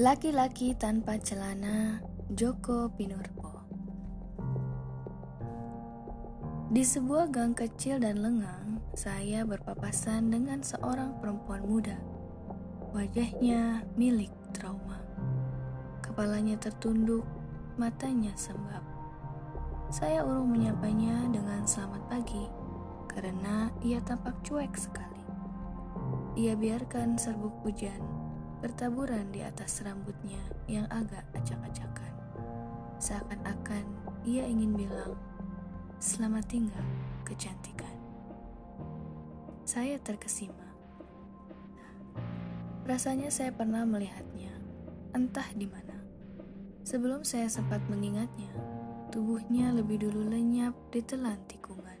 Laki-laki tanpa celana Joko Pinurbo Di sebuah gang kecil dan lengang, saya berpapasan dengan seorang perempuan muda. Wajahnya milik trauma. Kepalanya tertunduk, matanya sembab. Saya urung menyapanya dengan selamat pagi, karena ia tampak cuek sekali. Ia biarkan serbuk hujan bertaburan di atas rambutnya yang agak acak-acakan. Seakan-akan ia ingin bilang, selamat tinggal kecantikan. Saya terkesima. Rasanya saya pernah melihatnya, entah di mana. Sebelum saya sempat mengingatnya, tubuhnya lebih dulu lenyap di telan tikungan.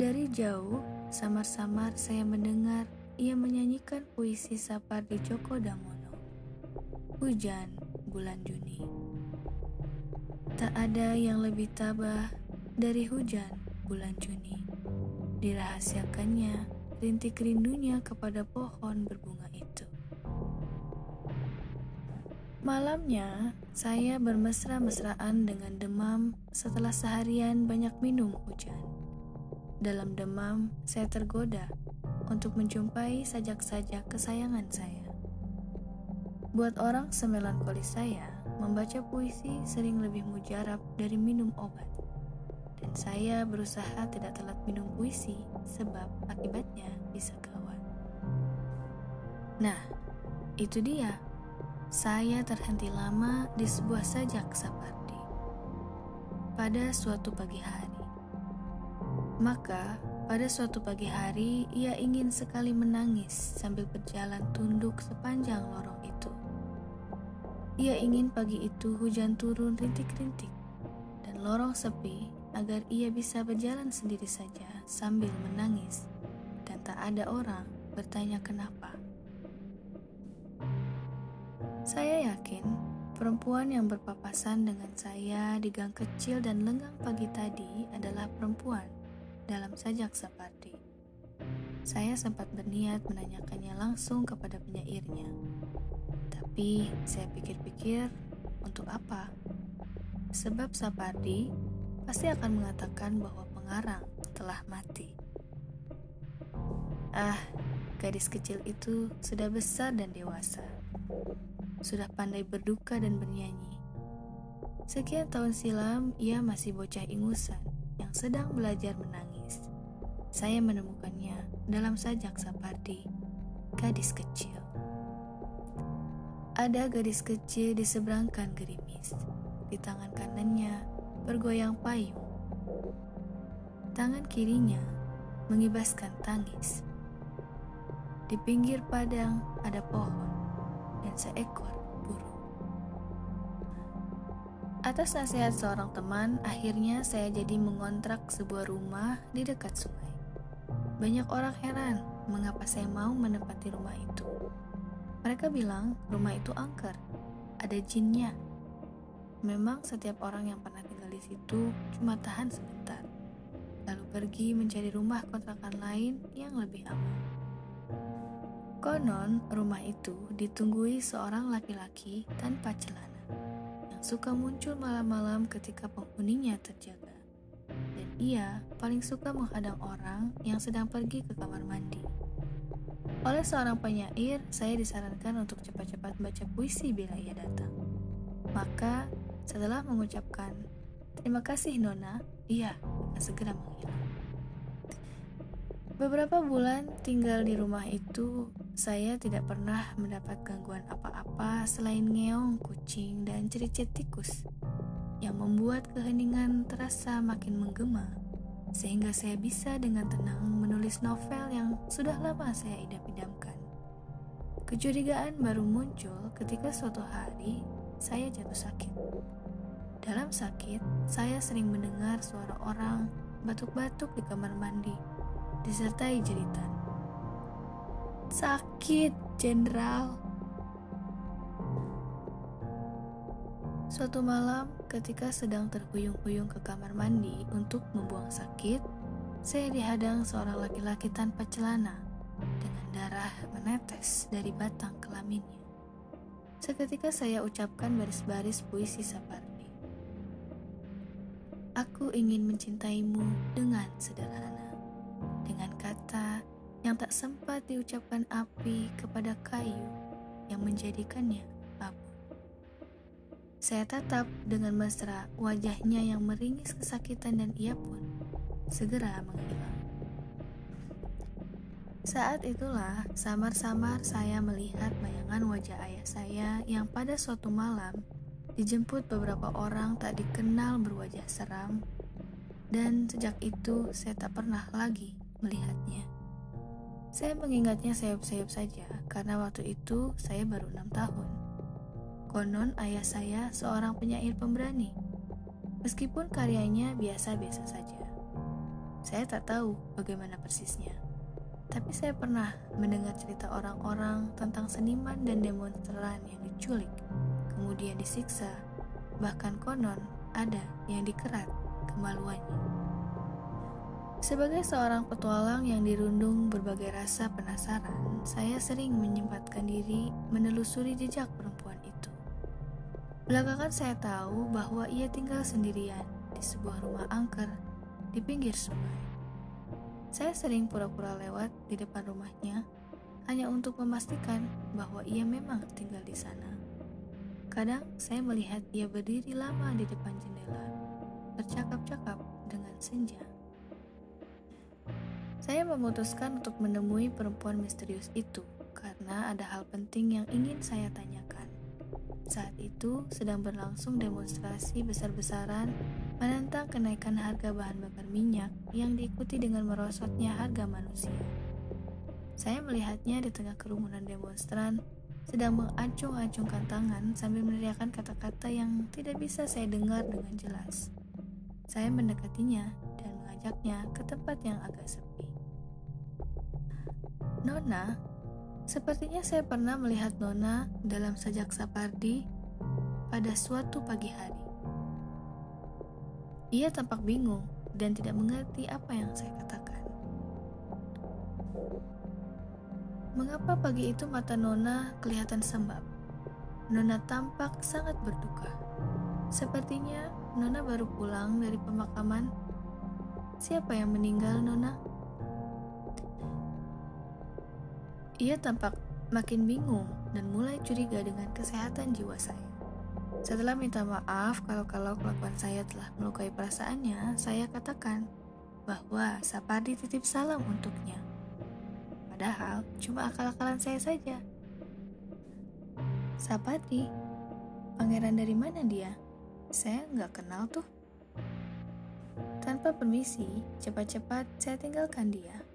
Dari jauh, samar-samar saya mendengar ia menyanyikan puisi Sapardi Djoko Damono. Hujan bulan Juni. Tak ada yang lebih tabah dari hujan bulan Juni. Dirahasiakannya rintik rindunya kepada pohon berbunga itu. Malamnya, saya bermesra-mesraan dengan demam setelah seharian banyak minum hujan. Dalam demam, saya tergoda untuk menjumpai sajak-sajak kesayangan saya. Buat orang semelankolis saya, membaca puisi sering lebih mujarab dari minum obat. Dan saya berusaha tidak telat minum puisi sebab akibatnya bisa gawat. Nah, itu dia. Saya terhenti lama di sebuah sajak Sapardi. Pada suatu pagi hari. Maka pada suatu pagi hari, ia ingin sekali menangis sambil berjalan tunduk sepanjang lorong itu. Ia ingin pagi itu hujan turun rintik-rintik dan lorong sepi agar ia bisa berjalan sendiri saja sambil menangis dan tak ada orang bertanya kenapa. Saya yakin perempuan yang berpapasan dengan saya di gang kecil dan lenggang pagi tadi adalah perempuan dalam sajak Sapardi. Saya sempat berniat menanyakannya langsung kepada penyairnya. Tapi saya pikir-pikir, untuk apa? Sebab Sapardi pasti akan mengatakan bahwa pengarang telah mati. Ah, gadis kecil itu sudah besar dan dewasa. Sudah pandai berduka dan bernyanyi. Sekian tahun silam, ia masih bocah ingusan yang sedang belajar menangis. Saya menemukannya dalam sajak Sapardi, gadis kecil. Ada gadis kecil di seberangkan gerimis. Di tangan kanannya bergoyang payung. Tangan kirinya mengibaskan tangis. Di pinggir padang ada pohon dan seekor Atas nasihat seorang teman, akhirnya saya jadi mengontrak sebuah rumah di dekat sungai. Banyak orang heran mengapa saya mau menempati rumah itu. Mereka bilang rumah itu angker, ada jinnya. Memang setiap orang yang pernah tinggal di situ cuma tahan sebentar, lalu pergi mencari rumah kontrakan lain yang lebih aman. Konon, rumah itu ditunggui seorang laki-laki tanpa celana suka muncul malam-malam ketika penghuninya terjaga. Ia paling suka menghadang orang yang sedang pergi ke kamar mandi. Oleh seorang penyair, saya disarankan untuk cepat-cepat baca puisi bila ia datang. Maka, setelah mengucapkan, Terima kasih Nona, ia akan segera menghilang. Beberapa bulan tinggal di rumah itu, saya tidak pernah mendapat gangguan apa-apa selain ngeong, kucing, dan cericit tikus yang membuat keheningan terasa makin menggema sehingga saya bisa dengan tenang menulis novel yang sudah lama saya idam-idamkan. Kecurigaan baru muncul ketika suatu hari saya jatuh sakit. Dalam sakit, saya sering mendengar suara orang batuk-batuk di kamar mandi, disertai jeritan. Sakit, Jenderal. Suatu malam, ketika sedang terhuyung-huyung ke kamar mandi untuk membuang sakit, saya dihadang seorang laki-laki tanpa celana dengan darah menetes dari batang kelaminnya. Seketika saya ucapkan baris-baris puisi Sapardi. Aku ingin mencintaimu dengan sederhana, dengan kata yang tak sempat diucapkan api kepada kayu yang menjadikannya. Saya tatap dengan mesra wajahnya yang meringis kesakitan dan ia pun segera menghilang. Saat itulah samar-samar saya melihat bayangan wajah ayah saya yang pada suatu malam dijemput beberapa orang tak dikenal berwajah seram dan sejak itu saya tak pernah lagi melihatnya. Saya mengingatnya sayup-sayup saja karena waktu itu saya baru enam tahun. Konon ayah saya seorang penyair pemberani. Meskipun karyanya biasa-biasa saja. Saya tak tahu bagaimana persisnya. Tapi saya pernah mendengar cerita orang-orang tentang seniman dan demonstran yang diculik, kemudian disiksa, bahkan konon ada yang dikerat kemaluannya. Sebagai seorang petualang yang dirundung berbagai rasa penasaran, saya sering menyempatkan diri menelusuri jejak. Belakangan saya tahu bahwa ia tinggal sendirian di sebuah rumah angker di pinggir sungai. Saya sering pura-pura lewat di depan rumahnya hanya untuk memastikan bahwa ia memang tinggal di sana. Kadang saya melihat ia berdiri lama di depan jendela, bercakap-cakap dengan senja. Saya memutuskan untuk menemui perempuan misterius itu karena ada hal penting yang ingin saya tanyakan. Saat itu sedang berlangsung demonstrasi besar-besaran menentang kenaikan harga bahan bakar minyak yang diikuti dengan merosotnya harga manusia. Saya melihatnya di tengah kerumunan demonstran sedang mengacung-acungkan tangan sambil meneriakkan kata-kata yang tidak bisa saya dengar dengan jelas. Saya mendekatinya dan mengajaknya ke tempat yang agak sepi. Nona, sepertinya saya pernah melihat Nona dalam sajak Sapardi pada suatu pagi hari. Ia tampak bingung dan tidak mengerti apa yang saya katakan. Mengapa pagi itu mata Nona kelihatan sembab? Nona tampak sangat berduka. Sepertinya Nona baru pulang dari pemakaman. Siapa yang meninggal, Nona? Ia tampak makin bingung dan mulai curiga dengan kesehatan jiwa saya. Setelah minta maaf kalau-kalau kelakuan saya telah melukai perasaannya, saya katakan bahwa Sapardi titip salam untuknya. Padahal cuma akal-akalan saya saja. Sapardi? Pangeran dari mana dia? Saya nggak kenal tuh. Tanpa permisi, cepat-cepat saya tinggalkan dia.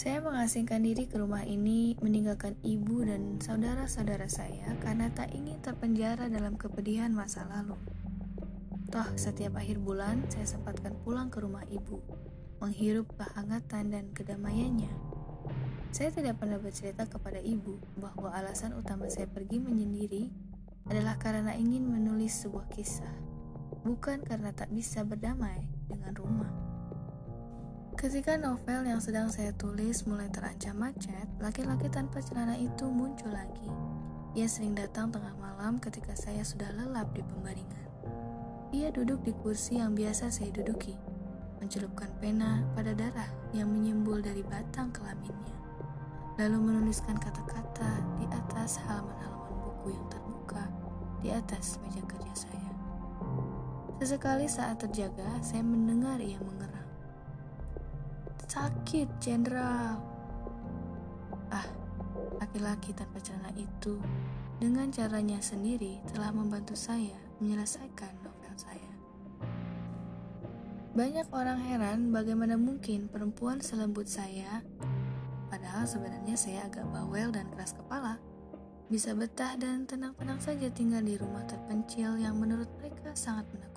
Saya mengasingkan diri ke rumah ini, meninggalkan ibu dan saudara-saudara saya karena tak ingin terpenjara dalam kepedihan masa lalu. Toh, setiap akhir bulan saya sempatkan pulang ke rumah ibu, menghirup kehangatan dan kedamaiannya. Saya tidak pernah bercerita kepada ibu bahwa alasan utama saya pergi menyendiri adalah karena ingin menulis sebuah kisah, bukan karena tak bisa berdamai dengan rumah. Ketika novel yang sedang saya tulis mulai terancam macet, laki-laki tanpa celana itu muncul lagi. Ia sering datang tengah malam ketika saya sudah lelap di pembaringan. Ia duduk di kursi yang biasa saya duduki, mencelupkan pena pada darah yang menyembul dari batang kelaminnya, lalu menuliskan kata-kata di atas halaman-halaman buku yang terbuka di atas meja kerja saya. Sesekali saat terjaga, saya mendengar ia mengeram Sakit, Jenderal. Ah, laki-laki tanpa celana itu dengan caranya sendiri telah membantu saya menyelesaikan novel saya. Banyak orang heran bagaimana mungkin perempuan selembut saya, padahal sebenarnya saya agak bawel dan keras kepala, bisa betah dan tenang-tenang saja tinggal di rumah terpencil yang menurut mereka sangat menakutkan.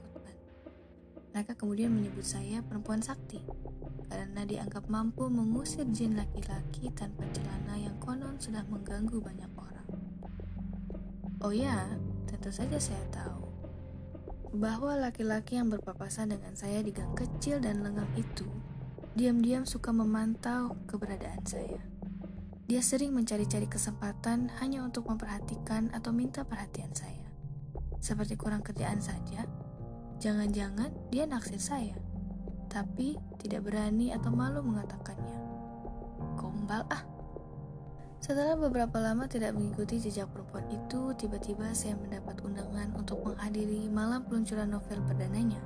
Mereka kemudian menyebut saya perempuan sakti karena dianggap mampu mengusir jin laki-laki tanpa celana yang konon sudah mengganggu banyak orang. Oh ya, tentu saja saya tahu bahwa laki-laki yang berpapasan dengan saya di gang kecil dan lengang itu diam-diam suka memantau keberadaan saya. Dia sering mencari-cari kesempatan hanya untuk memperhatikan atau minta perhatian saya. Seperti kurang kerjaan saja. Jangan-jangan dia naksir saya, tapi tidak berani atau malu mengatakannya. Gombal ah. Setelah beberapa lama tidak mengikuti jejak perempuan itu, tiba-tiba saya mendapat undangan untuk menghadiri malam peluncuran novel perdananya,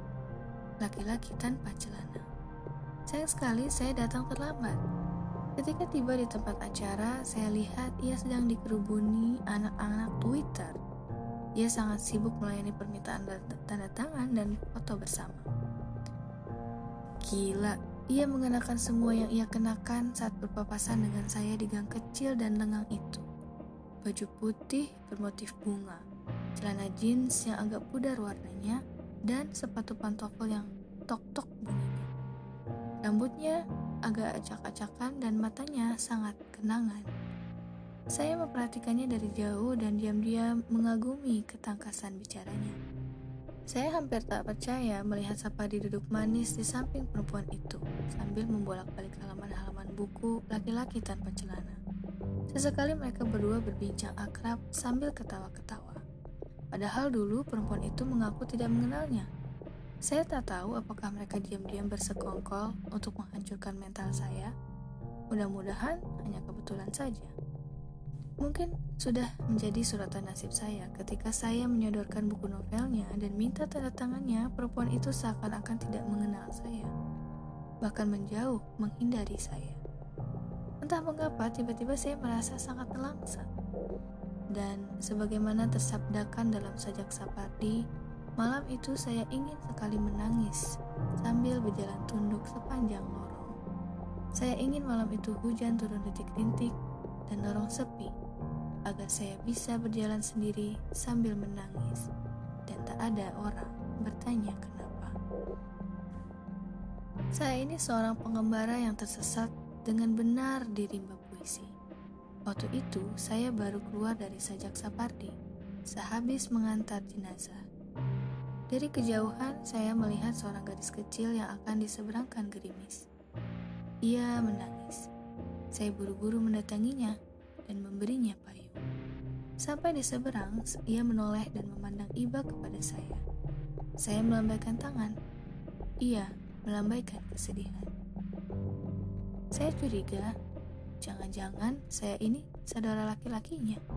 Laki-laki Tanpa Celana. Sayang sekali saya datang terlambat, Ketika tiba di tempat acara, saya lihat ia sedang dikerubuni anak-anak Twitter. Ia sangat sibuk melayani permintaan tanda tangan dan foto bersama. Gila, ia mengenakan semua yang ia kenakan saat berpapasan dengan saya di gang kecil dan lengang itu. Baju putih bermotif bunga, celana jeans yang agak pudar warnanya, dan sepatu pantofel yang tok-tok bunyinya. Rambutnya agak acak-acakan dan matanya sangat kenangan. Saya memperhatikannya dari jauh dan diam-diam mengagumi ketangkasan bicaranya. Saya hampir tak percaya melihat Sapadi duduk manis di samping perempuan itu sambil membolak-balik halaman-halaman buku laki-laki tanpa celana. Sesekali mereka berdua berbincang akrab sambil ketawa-ketawa. Padahal dulu perempuan itu mengaku tidak mengenalnya. Saya tak tahu apakah mereka diam-diam bersekongkol untuk menghancurkan mental saya. Mudah-mudahan hanya kebetulan saja. Mungkin sudah menjadi suratan nasib saya ketika saya menyodorkan buku novelnya dan minta tanda tangannya, perempuan itu seakan-akan tidak mengenal saya. Bahkan menjauh, menghindari saya. Entah mengapa tiba-tiba saya merasa sangat nelangsa. Dan sebagaimana tersabdakan dalam sajak Sapardi, Malam itu saya ingin sekali menangis sambil berjalan tunduk sepanjang lorong. Saya ingin malam itu hujan turun rintik-rintik dan lorong sepi agar saya bisa berjalan sendiri sambil menangis dan tak ada orang bertanya kenapa. Saya ini seorang pengembara yang tersesat dengan benar di rimba puisi. Waktu itu saya baru keluar dari sajak Sapardi sehabis mengantar jenazah. Dari kejauhan, saya melihat seorang gadis kecil yang akan diseberangkan gerimis. Ia menangis. Saya buru-buru mendatanginya dan memberinya payung. Sampai di seberang, ia menoleh dan memandang iba kepada saya. Saya melambaikan tangan. Ia melambaikan kesedihan. Saya curiga, jangan-jangan saya ini saudara laki-lakinya.